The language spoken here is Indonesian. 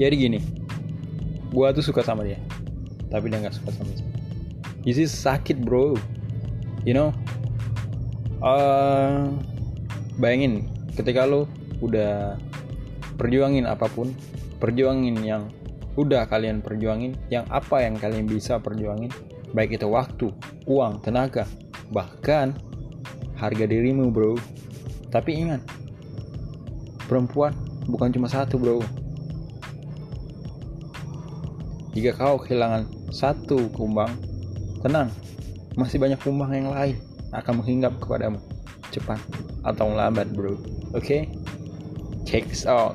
jadi gini gua tuh suka sama dia tapi dia nggak suka sama saya. This is sakit bro. You know? Uh, bayangin ketika lo udah perjuangin apa pun perjuangin yang udah kalian perjuangin yang apa yang kalian bisa perjuangin baik itu waktu uang tenaga bahkan harga dirimu bro. Tapi ingat perempuan bukan cuma satu bro jika kau kehilangan satu kumbang tenang. Masih banyak kumbang yang lain akan menghinggap kepadamu. Cepat atau lambat bro. Oke? Okay? check this out